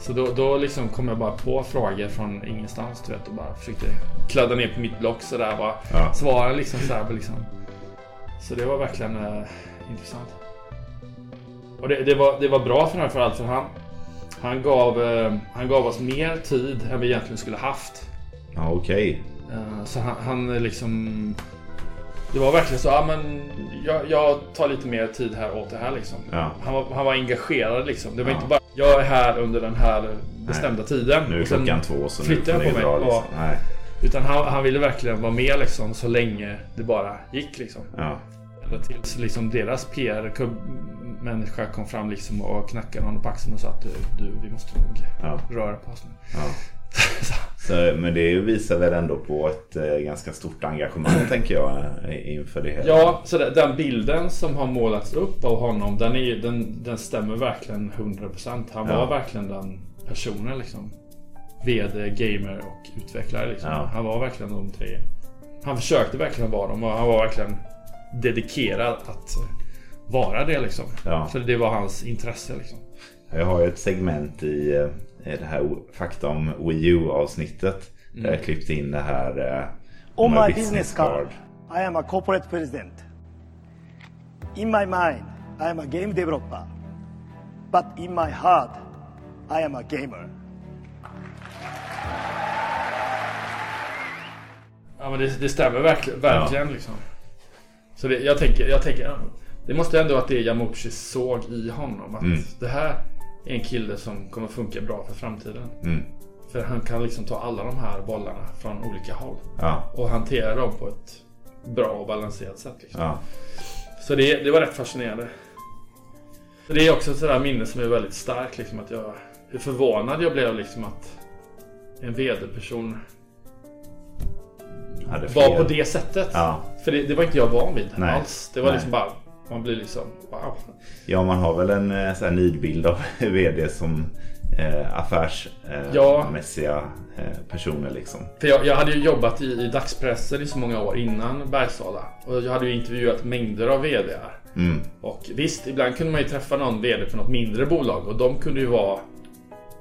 Så då, då liksom kom jag bara på frågor från ingenstans du vet och bara försökte kladda ner på mitt block sådär bara. Ja. Svara liksom sådär liksom. Så det var verkligen eh, intressant. Och det, det, var, det var bra framförallt för han han gav, eh, han gav oss mer tid än vi egentligen skulle haft. Ja, okej. Eh, så han, han liksom... Det var verkligen så, ja men jag, jag tar lite mer tid här åt det här liksom. Ja. Han, var, han var engagerad liksom. Det var Ja. inte bara, jag är här under den här bestämda tiden. Nu är klockan två så nu får jag på mig. dra, liksom. Ja. Nej. Utan han, han ville verkligen vara med liksom så länge det bara gick liksom. Ja. Tills liksom deras PR-människa kom fram liksom och knackade honom på axeln och sa att du, du vi måste nog röra på oss nu. Så, men det visar väl ändå på ett eh, ganska stort engagemang tänker jag inför det hela. Ja, så den bilden som har målats upp av honom den, är, den, den stämmer verkligen 100%. Han var Ja. verkligen den personen liksom. VD, gamer och utvecklare liksom. Ja. Han var verkligen de tre. Han försökte verkligen vara dem och han var verkligen dedikerad att eh, vara det liksom. Ja. Så det var hans intresse liksom. Jag har ju ett segment i eh, det här Fakta om Wii U avsnittet. Där jag klippte in det här eh, On my my business card, I am a corporate president. In my mind, I am a game developer. But in my heart, I am a gamer. Ja men det, det stämmer verkligen, verkligen liksom. Så det, jag tänker, jag tänker Det måste ändå vara det Yamuchi såg i honom. Att Mm. det här är en kille som kommer funka bra för framtiden. Mm. För han kan liksom ta alla de här bollarna från olika håll. Ja. Och hantera dem på ett bra och balanserat sätt. Liksom. Ja. Så det, det var rätt fascinerande. Så det är också ett sådär minne som är väldigt starkt. Liksom, att jag, hur förvånad jag blev liksom att en vd-person var på det sättet. Ja. För det, det var inte jag van vid Nej. alls. Det var Nej. liksom bara, man blir liksom wow. Ja, man har väl en eh, så här nidbild av vd som eh, affärsmässiga Ja. eh, mässiga, eh, personer liksom. För jag, jag hade ju jobbat i, i dagspressen i så många år innan Bergsala. Och jag hade ju intervjuat mängder av VDar. Mm. Och visst, ibland kunde man ju träffa någon VD för något mindre bolag och de kunde ju vara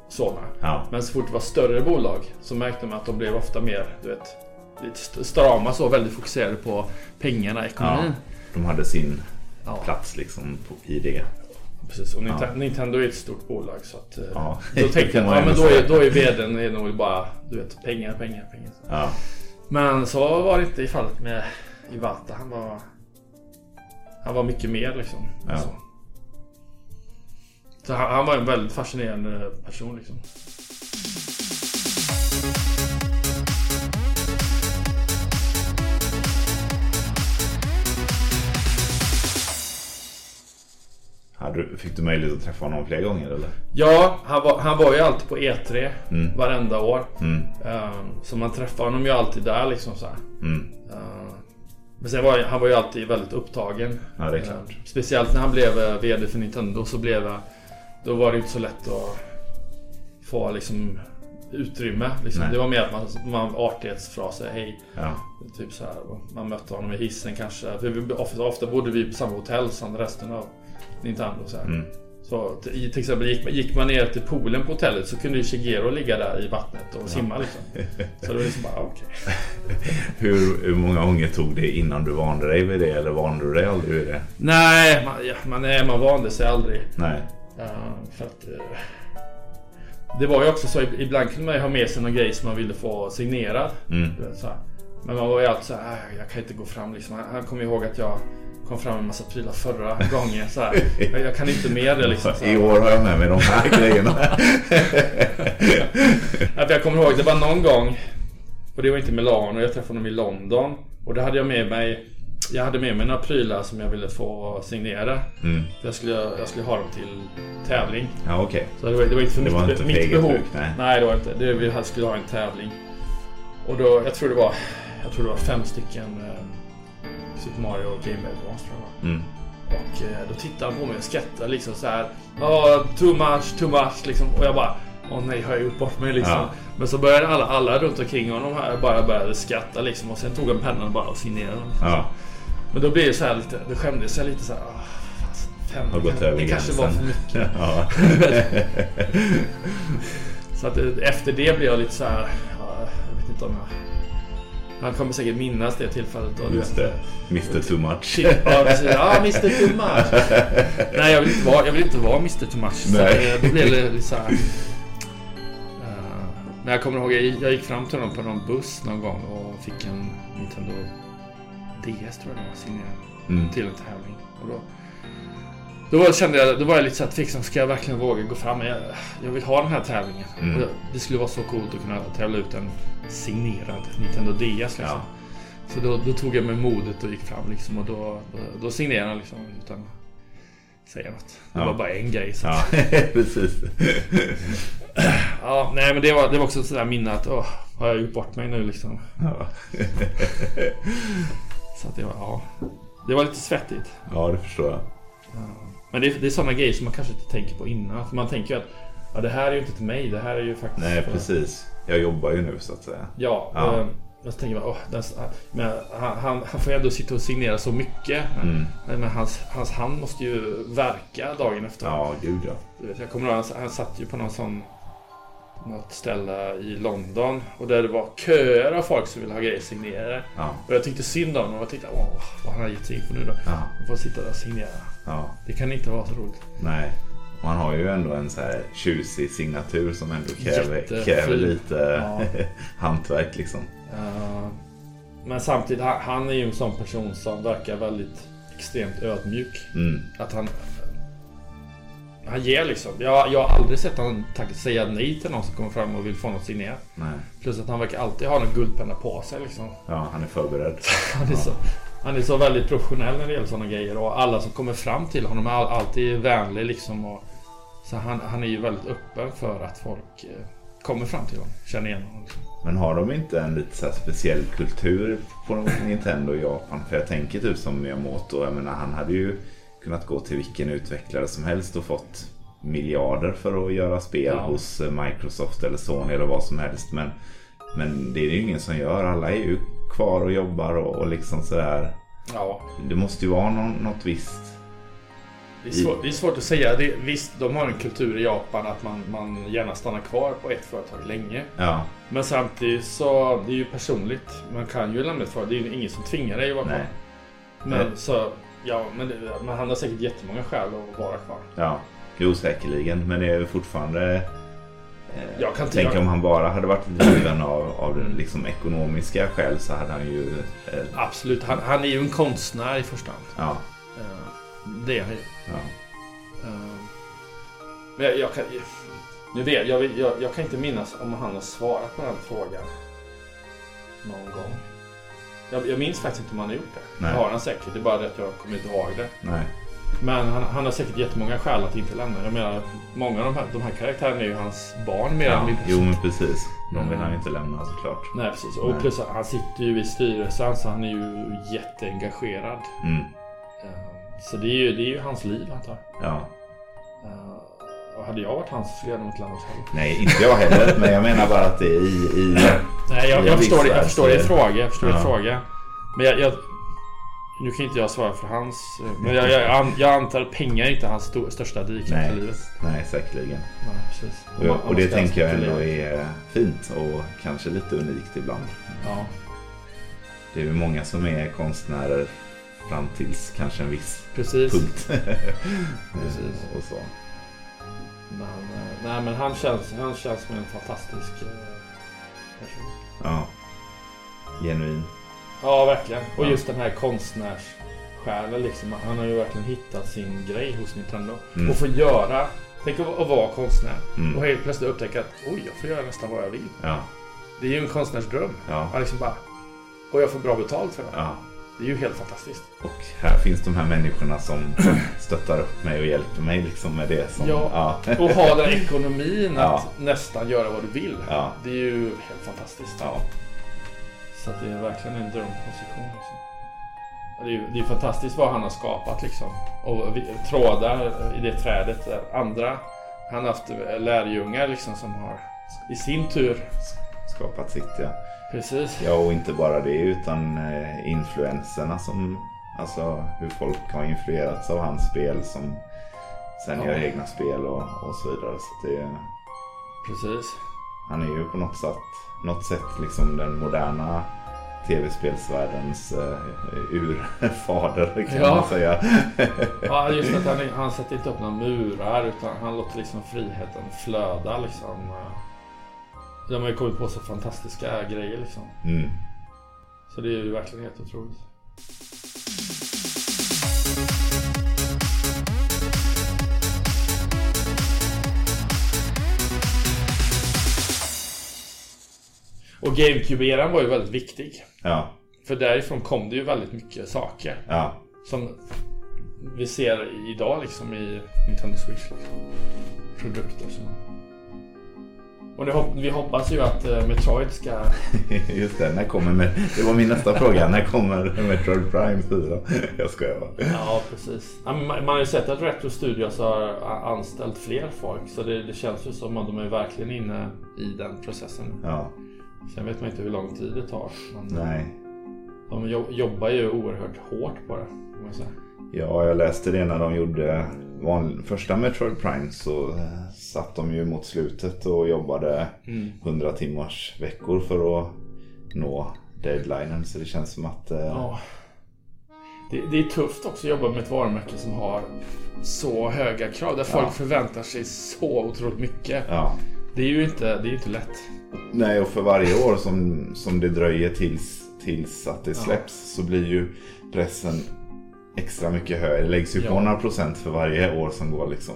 sådana. Ja. Men så fort det var större bolag så märkte man att de blev ofta mer, du vet, lite st- strama så, väldigt fokuserade på pengarna, ja. ekonomin. De hade sin Ja. plats liksom på, i det. Precis, och Nintendo, Ja. Nintendo är ett stort bolag så att eh, Ja. Då tänkte jag, man ja men då är, då är VDn är nog bara, du vet, pengar, pengar, pengar. Ja. Men så var det inte i fallet med Iwata. Han var... Han var mycket mer liksom. Ja. Så, så han, han var en väldigt fascinerande person liksom. Fick du möjlighet att träffa honom flera gånger eller? Ja, han var, han var ju alltid på E3 Mm. varenda år. Mm. Ehm, så man träffade honom ju alltid där liksom så här. Mm. Ehm, men sen var ju- han var ju alltid väldigt upptagen. Ja, det är klart. Ehm, speciellt när han blev eh, VD för Nintendo så blev jag, Då var det inte så lätt att få liksom utrymme. Liksom. Det var mer att man, man artighetsfraser, hej. Ja. Typ så här. Man mötte honom i hissen kanske. För vi, ofta, ofta bodde vi på samma hotell som resten av Nintendo. Så, här. Mm. så till, exempel gick, man- gick man ner till poolen på hotellet så kunde ju Shigeru ligga där i vattnet och simma liksom. Så det var liksom bara okej. Hur, hur många gånger tog det innan du vande dig vid det eller vande du dig aldrig vid det? Nej, man, ja, man, nej, man vande sig aldrig. Nej. Ja, för att, eh, det var ju också så, ibland kunde man ju ha med sig någon grej som man ville få signerad. Mm. Men man var ju alltid så här, "Äh, jag kan inte gå fram liksom. Han, han kommer ihåg att jag kom fram en massa prylar förra gången. Så här. Jag, jag kan inte med det liksom. I år har jag med mig de här grejerna. Jag kommer ihåg, det var någon gång och det var inte Milano, jag träffade honom i London. Och då hade jag med mig jag hade med mig några prylar som jag ville få signera. Mm. För jag skulle, jag skulle ha dem till tävling. Ja, okej. Så det var, det var inte för Det mitt, var inte mitt behov. bruk, nej. det var inte. Det, vi skulle ha en tävling. Och då, jag tror det var, jag tror det var fem stycken eh, Super Mario Game Boy Advance tror jag. Mm. Och eh, då tittade han på mig och skrattade liksom så här. Ja, too much, too much liksom. Och jag bara, åh nej, har jag gjort bort mig liksom. Ja. Men så började alla, alla runt omkring honom här bara började skratta liksom. Och sen tog han pennan bara och signerade den. Ja. Men då blev det så här lite, då skämdes jag lite så här. "Ah, fem. har gått över Det kanske var för mycket. Ja. Så att eh, efter det blev jag lite så här. Ja, jag vet inte om jag... Han kommer säkert minnas det tillfället. Då, Just det. Mr Too Much. Ja, precis. Ja, Mr Too Much. Nej, jag vill inte vara, jag vill inte vara Mr Too Much. Så Nej. då blev det lite så här. eh, Men jag kommer ihåg, jag, jag gick fram till honom på någon buss någon gång och fick en Nintendo DS tror jag det var signerad Mm. till en tävling. Och då, då kände jag, då var jag lite så här tveksam, ska jag verkligen våga gå fram? Jag, jag vill ha den här tävlingen. Mm. Det skulle vara så coolt att kunna tävla ut en signerad Nintendo DS liksom. Ja. Så då, då tog jag mig modet och gick fram liksom och då, då, då signerade han liksom utan att säga något. Det Ja. var bara en grej. Så. Ja, precis. Ja, nej men det var, det var också ett sådär minne att åh, har jag gjort bort mig nu liksom. Ja. Så att det var, ja. Det var lite svettigt. ja, det förstår jag. Men det, är- det är sådana grejer som man kanske inte tänker på innan. För man tänker ju att ja, det här är ju inte till mig. Det här är ju faktiskt... Nej, för- precis. Jag jobbar ju nu så att säga. Ja. Ja. eh, Men så tänker man, åh, den, men han, han, han får ju ändå sitta och signera så mycket. Mm. Men hans, hans hand måste ju verka dagen efter. Ja, gud ja. Du vet, jag kommer ihåg, han, han satt ju på någon sån något ställe i London och där det var köer av folk som ville ha grejer signerade. Ja, Och jag tyckte synd om honom och jag tänkte, åh, vad han har gett sig in på nu då. ja, Han får sitta där och signera. ja. Det kan inte vara så roligt. Nej. Man har ju ändå en så här tjusig signatur som ändå kräver, kräver lite Ja. hantverk liksom. Eh, men samtidigt, han, han är ju en sån person som verkar väldigt extremt ödmjuk. Mm. Att han... Han ger liksom. Jag, jag har aldrig sett han tack, säga nej till någon som kommer fram och vill få något signerat. Plus att han verkar alltid ha en guldpenna på sig liksom. Ja, han är förberedd. Han är, så, han är så väldigt professionell när det gäller sådana grejer och alla som kommer fram till honom är all, alltid vänlig liksom. Och, så han, han är ju väldigt öppen för att folk eh, kommer fram till honom, känner igen honom. Men har de inte en lite så speciell kultur på Nintendo i Japan? För jag tänker typ som Miyamoto. Jag menar, han hade ju kunnat gå till vilken utvecklare som helst och fått miljarder för att göra spel Ja. hos eh, Microsoft eller Sony eller vad som helst. Men, men det är det ju ingen som gör. Alla är ju kvar och jobbar och, och liksom sådär. Ja, Det måste ju vara någon, något visst. Det är, svårt, det är svårt att säga. Det, visst, de har en kultur i Japan att man, man gärna stannar kvar på ett företag länge. Ja, Men samtidigt så, det är ju personligt. Man kan ju lämna ett företag. Det är ju ingen som tvingar dig att vara kvar. Men Nej. så, ja, men, det- men han har säkert jättemånga skäl att vara kvar. Ja, jo säkerligen. Men det är ju fortfarande... Eh, Jag kan tänk om han bara hade varit driven av, av den liksom ekonomiska skäl så hade han ju... Eh, Absolut, han, han är ju en konstnär i första hand. ja, Det är han ju. ja. Eh, Men jag, jag kan... Nu vet jag, jag, jag kan inte minnas om han har svarat på den frågan någon gång. Jag, jag minns faktiskt inte om han har gjort det. Nej. Det har han säkert, det är bara det att jag kommer inte ihåg det. Nej. Men han, han har säkert jättemånga skäl att inte lämna. Jag menar, många av de här, de här karaktärerna är ju hans barn mer än Ja, mindre. jo men precis. De vill Mm. han ju inte lämna såklart. Nej precis. Och Nej. plus han sitter ju i styrelsen så han är ju jätteengagerad. Mm. Eh, Så det är ju, det är ju hans liv antar jag. Ja. Eh, Och hade jag varit hans så skulle jag nog inte lämnat heller. Nej, inte jag heller. men jag menar bara att det är i... i Nej, jag, Ja, jag förstår det. Jag förstår din fråga. Jag förstår ja. fråga. Men jag, jag... Nu kan inte jag svara för hans... eh, Men jag, jag, jag antar att pengar är inte hans sto- största drivkraft i livet. nej, säkerligen. Precis. Och, och det tänker jag ändå är fint och kanske lite unikt ibland. Ja, Det är ju många som är konstnärer fram tills kanske en viss precis. punkt. Precis. och så. Men, eh, nej, men han känns, han känns som en fantastisk eh, person. Ja. Genuin. Ja, verkligen. Och Ja. just den här konstnärssjälen liksom. Han har ju verkligen hittat sin grej hos Nintendo. Mm. Och få göra... Tänk att, att vara konstnär. Mm. Och helt plötsligt upptäcka att oj, jag får göra nästan vad jag vill. Ja. Det är ju en konstnärsdröm. Ja. Ja, liksom bara, och jag får bra betalt för det. ja. Det är ju helt fantastiskt. Och här finns de här människorna som stöttar upp mig och hjälper mig liksom med det som... Ja. Ja. Och ha den ekonomin att Ja. nästan göra vad du vill. Ja. Det är ju helt fantastiskt. ja. Så det är verkligen en drömposition. Liksom. Det är ju det är fantastiskt vad han har skapat liksom. Och vi- trådar i det trädet. Där andra, han har haft lärjungar liksom som har i sin tur. Skapat sitt ja. Precis. Ja och inte bara det utan eh, influenserna som Alltså hur folk har influerats av hans spel som sen Ja. gör egna spel och, och så vidare. Så det, Precis. han är ju på något sätt, något sätt liksom den moderna tv-spelsvärldens uh, urfader kan Ja. man säga. Ja, just att han, han sätter inte upp några murar utan han låter liksom friheten flöda liksom. De har ju kommit på så fantastiska grejer liksom. Mm. Så det är ju verkligen helt otroligt. Och GameCube-eran var ju väldigt viktig. Ja, För därifrån kom det ju väldigt mycket saker. ja, Som vi ser idag liksom i Nintendo Switch. Liksom. Produkter som... Och hop- vi hoppas ju att eh, Metroid ska... just det. När kommer med, det var min nästa fråga. När kommer Metroid Prime 4? Jag skojar bara. Ja, precis. Man har ju sett att Retro Studios har a- anställt fler folk. Så det, det känns ju som att de är verkligen inne i den processen. Ja, Sen vet man inte hur lång tid det tar. Nej. de jo- jobbar ju oerhört hårt på det. Ja, jag läste det när de gjorde van, första Metroid Prime så eh, satt de ju mot slutet och jobbade 100 timmars veckor för att nå deadlinen. Så det känns som att... Eh, Ja. Det, det är tufft också att jobba med ett varumärke som har så höga krav. Där folk Ja. förväntar sig så otroligt mycket. ja. Det är ju inte, det är inte lätt. Nej, och för varje år som, som det dröjer tills, tills att det släpps så blir ju pressen extra mycket högre. Det läggs ju på Ja. några procent för varje år som går liksom.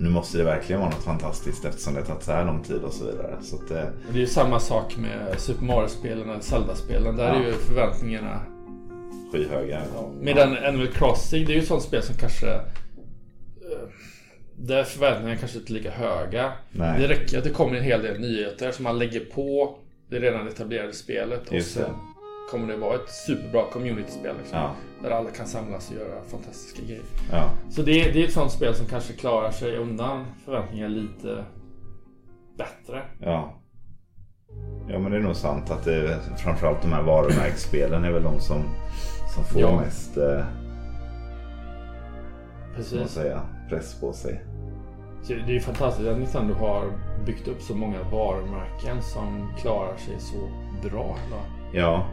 Nu måste det verkligen vara något fantastiskt eftersom det har tagit så här lång tid och så vidare. Så att, eh, Och det är ju samma sak med Super Mario-spelen eller Zelda-spelen. Där Ja. är ju förväntningarna... skyhöga. Medan Animal Crossing, det är ju ett sånt spel som kanske... eh, Där förväntningarna kanske inte är lika höga. Nej. Det räcker att det kommer en hel del nyheter som man lägger på det redan etablerade spelet. Och Just det. sen kommer det vara ett superbra community-spel. Liksom, Ja. Där alla kan samlas och göra fantastiska grejer. Ja. Så det, är- det är ett sånt spel som kanske klarar sig undan förväntningar lite bättre. Ja. Ja men det är nog sant att det, framförallt de här varumärkesspelen är väl de som, som får Ja. mest eh, Precis. säga, press på sig. Så Det är ju fantastiskt att Nintendo har byggt upp så många varumärken som klarar sig så bra. Då. Ja.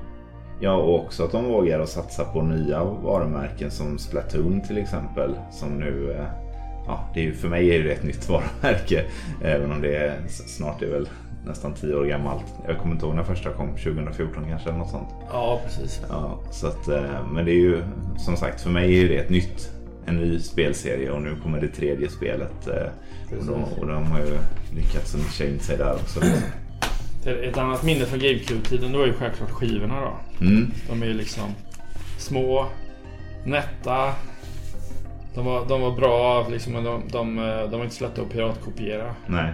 Ja och också att de vågar att satsa på nya varumärken som Splatoon till exempel. Som nu, eh, ja det är ju, för mig är det ett nytt varumärke. Även om det är, snart är väl nästan 10 år gammalt. Jag kommer inte ihåg när första kom, 2014 kanske eller något sånt. Ja, precis. Ja, så att, eh, men det är ju som sagt för mig är det ett nytt, en ny spelserie och nu kommer det tredje spelet. eh, Och de, och de har ju lyckats nischa in sig där också. Ett annat minne från GameCube-tiden då är ju självklart skivorna då. Mm, De är ju liksom små, nätta. De var, de var bra, liksom, men de, de, de var inte så lätta att piratkopiera. nej,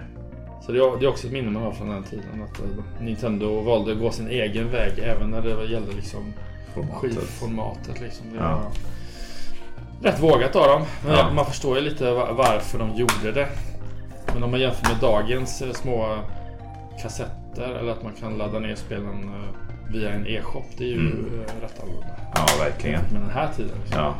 Så det är, det är också ett minne man har från den tiden. Att eh, Nintendo valde att gå sin egen väg även när det gällde liksom formatet. skivformatet. Liksom. Det Ja. rätt vågat av dem. Men Ja. man förstår ju lite va- varför de gjorde det. Men om man jämför med dagens eh, små kassetter eller att man kan ladda ner spelen eh, via en e-shop. Det är ju Mm. eh, rätt annorlunda. Ja, verkligen. Med den här tiden. Liksom. Ja.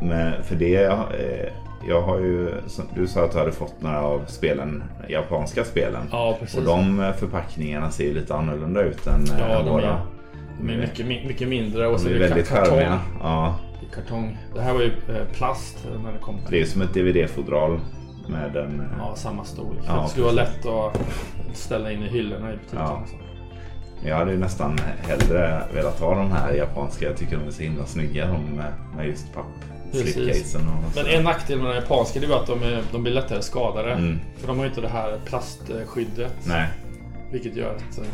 Men för det, jag, eh, jag har ju, du sa att du hade fått några av spelen, japanska spelen. Ja, precis. Och de eh, förpackningarna ser ju lite annorlunda ut än Ja, de våra. är, de är mycket, mycket mindre och så är är det väldigt kartong. Ja, kartong. Det här var ju plast när det kom. det är som ett DVD-fodral med en... Ja, samma storlek. Ja, det skulle vara lätt att ställa in i hyllorna i butiken. Ja. Så. Jag hade ju nästan hellre velat ha de här japanska. Jag tycker de är så himla snygga de med, just papp. Men en nackdel med de japanska är att de, är, de blir lättare skadade. Mm. För de har ju inte det här plastskyddet. Nej, Vilket gör att eh,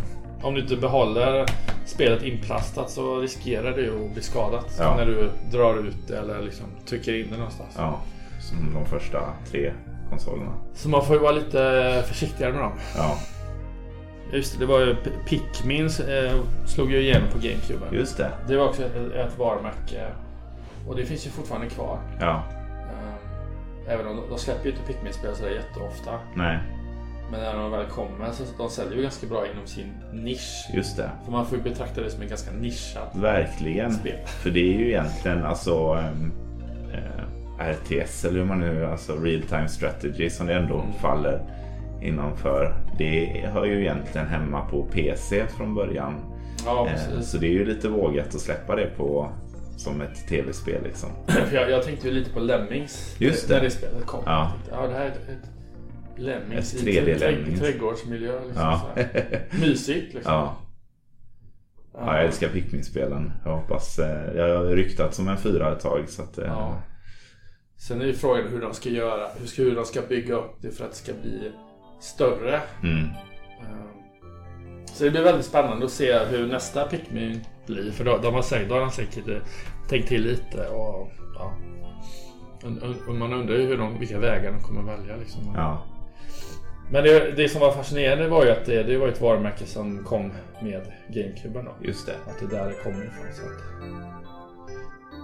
om du inte behåller spelet inplastat så riskerar du att bli skadat. Ja. När du drar ut det eller liksom trycker in det någonstans. ja. Som de första tre konsolerna. Så man får ju vara lite försiktigare med dem. Ja, Just det, det var ju Pikmin eh, slog ju igenom på GameCube. just det. Det var också ett, ett varumärke. Och det finns ju fortfarande kvar. Ja, Eh, Även om de, de släpper ju inte Pikmin-spel sådär jätteofta. nej. Men när de väl kommer så de säljer ju ganska bra inom sin nisch. Just det. För man får ju betrakta det som en ganska nischad Verkligen. spel. För det är ju egentligen alltså ehm, eh, RTS eller hur man nu, alltså real time strategy som det ändå faller innanför. Det hör ju egentligen hemma på PC från början. Ja, Eh, precis. så det är ju lite vågat att släppa det på som ett tv-spel liksom. Jag, jag tänkte ju lite på Lemmings. Just När det. det spelet kom. Ja. Tänkte, ja, det här är ett, Lemmings Ett i 3D trä- trä- Lemmings. trädgårdsmiljö. Liksom, Ja. Mysigt liksom. ja. ja, jag älskar Pikmin-spelen. Jag hoppas, eh, jag har ryktat som en fyra ett tag så att eh. Sen är ju frågan hur de ska göra, hur, ska, hur de ska bygga upp det för att det ska bli större. mm, Ehm, Så det blir väldigt spännande att se hur nästa Pikmin blir. För då, de har säkert, då har de säkert eh, tänkt till lite och ja. Och Man undrar ju hur de, vilka vägar de kommer välja liksom. ja, Men det, det som var fascinerande var ju att det, det var ett varumärke som kom med GameCuben då. just det. Att det är där det kommer ifrån. Så att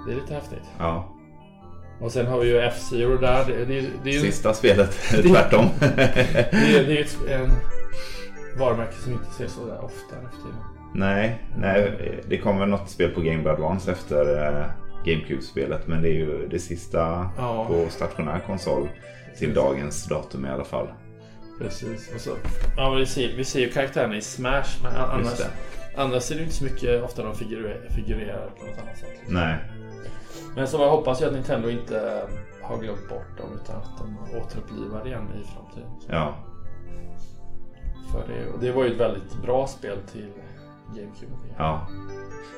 det är lite häftigt. Ja. Och sen har vi ju F-Zero där. Det, det, det är ju Sista spelet, tvärtom. det är, det är ett en varumärke som inte ses så där ofta för tiden. nej, nej, det kommer något spel på Game Boy Advance efter eh, GameCube-spelet. Men det är ju det sista Ja. på stationär konsol till dagens datum i alla fall. Precis. Och så, ja, vi, ser, vi ser ju karaktärerna i Smash. Men annars. Annars är det inte så mycket ofta de figurerar, figurerar på något annat sätt. Nej, Men så jag hoppas ju att Nintendo inte har glömt bort dem utan att de återupplivar igen i framtiden. ja, För det, och det var ju ett väldigt bra spel till GameCube. ja.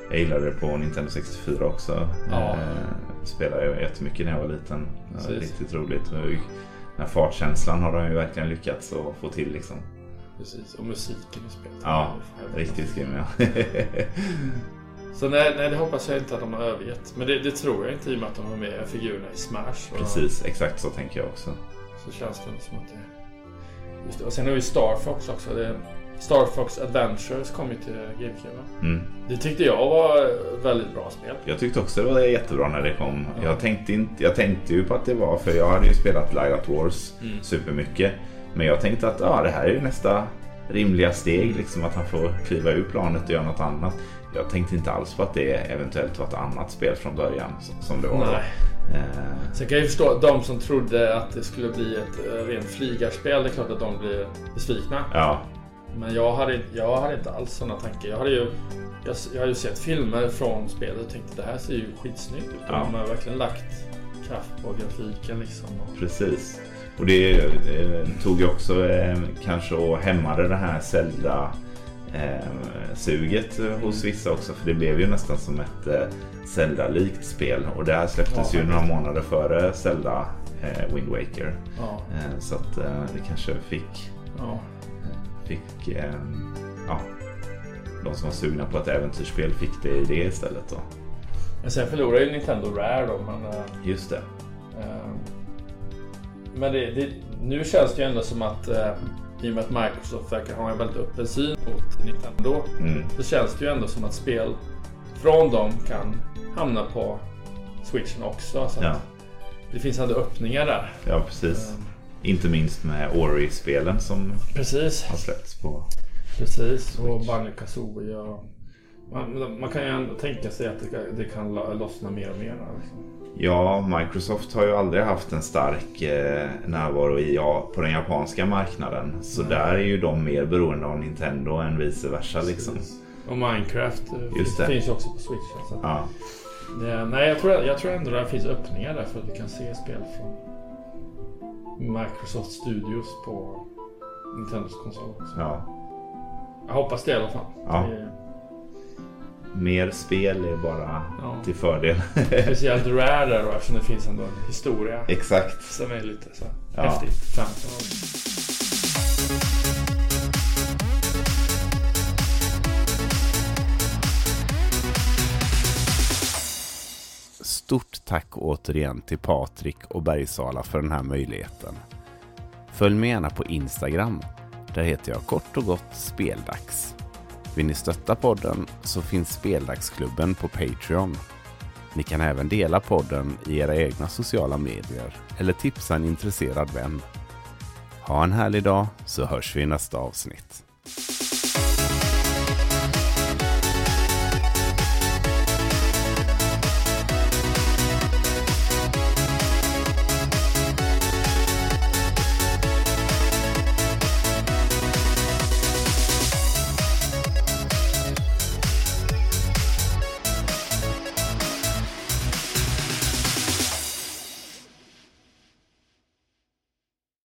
Jag gillade det på Nintendo 64 också. Ja. Eh, spelade jag jättemycket när jag var liten. Det var Precis. riktigt roligt. Den här fartkänslan har de ju verkligen lyckats att få till liksom. Precis, och musiken i spelet. Ja, riktigt grym ja. Så nej, nej, det hoppas jag inte att de har övergett. Men det, det tror jag inte i och med att de har med figurerna i Smash. Precis, exakt så tänker jag också. Så känns det som att det... Just det. Och sen har vi Star Fox också. Det, Star Fox Adventures kom ju till GameCube. Mm. Det tyckte jag var väldigt bra spel. Jag tyckte också det var jättebra när det kom. Ja. Jag, tänkte inte, jag tänkte ju på att det var, för jag hade ju spelat Light Wars Mm. supermycket. Men jag tänkte att ja, det här är ju nästa rimliga steg, liksom att han får kliva ur planet och göra något annat. Jag tänkte inte alls på att det eventuellt var ett annat spel från början som- det var. Nej. Eh, Sen kan jag förstå de som trodde att det skulle bli ett eh, rent flygarspel. Det är klart att de blir besvikna. ja, Men jag hade, jag hade inte alls sådana tankar. Jag hade ju, jag, jag hade ju sett filmer från spelet och tänkte det här ser ju skitsnyggt ut. Ja. De har verkligen lagt kraft på grafiken liksom. Precis. Och det eh, tog ju också eh, kanske och hämmade det här Zelda eh, suget hos vissa också. För det blev ju nästan som ett eh, Zelda-likt spel. Och det här släpptes Ja, ju några månader före Zelda eh, Wind Waker. ja, Eh, så att eh, det kanske fick, ja. fick eh, ja, de som var sugna på ett äventyrsspel fick det i det istället då. Men sen förlorade ju Nintendo Rare då. Men, Just det. Men det, det, nu känns det ju ändå som att eh, i och med att Microsoft verkar ha en väldigt öppen syn mot Nintendo. Mm. Så känns det ju ändå som att spel från dem kan hamna på Switchen också. Så Ja. Det finns ändå öppningar där. ja, precis. Eh, Inte minst med Ori-spelen som Precis. har släppts på Precis, och Banjo Kazooie. Man, man kan ju ändå tänka sig att det, kan- det kan lo- lossna mer och mer. Liksom. Ja, Microsoft har ju aldrig haft en stark eh, närvaro i, ja, på den japanska marknaden. Så där är ju de mer beroende av Nintendo än vice versa liksom. Och Minecraft eh, Just det. finns ju också på Switch. Så att, Ja, det, nej, jag tror, jag tror ändå det finns öppningar där för att vi kan se spel från Microsoft Studios på Nintendos konsol också. ja. Jag hoppas det i alla fall. Ja. Det, Mer spel är bara Ja. till fördel. speciellt Rare då, eftersom det finns ändå en historia Exakt. som är lite så Ja. häftigt. Stort tack återigen till Patrik och Bergsala för den här möjligheten. Följ mig gärna på Instagram. Där heter jag kort och gott Speldags. Vill ni stötta podden så finns Speldagsklubben på Patreon. Ni kan även dela podden i era egna sociala medier eller tipsa en intresserad vän. Ha en härlig dag så hörs vi i nästa avsnitt.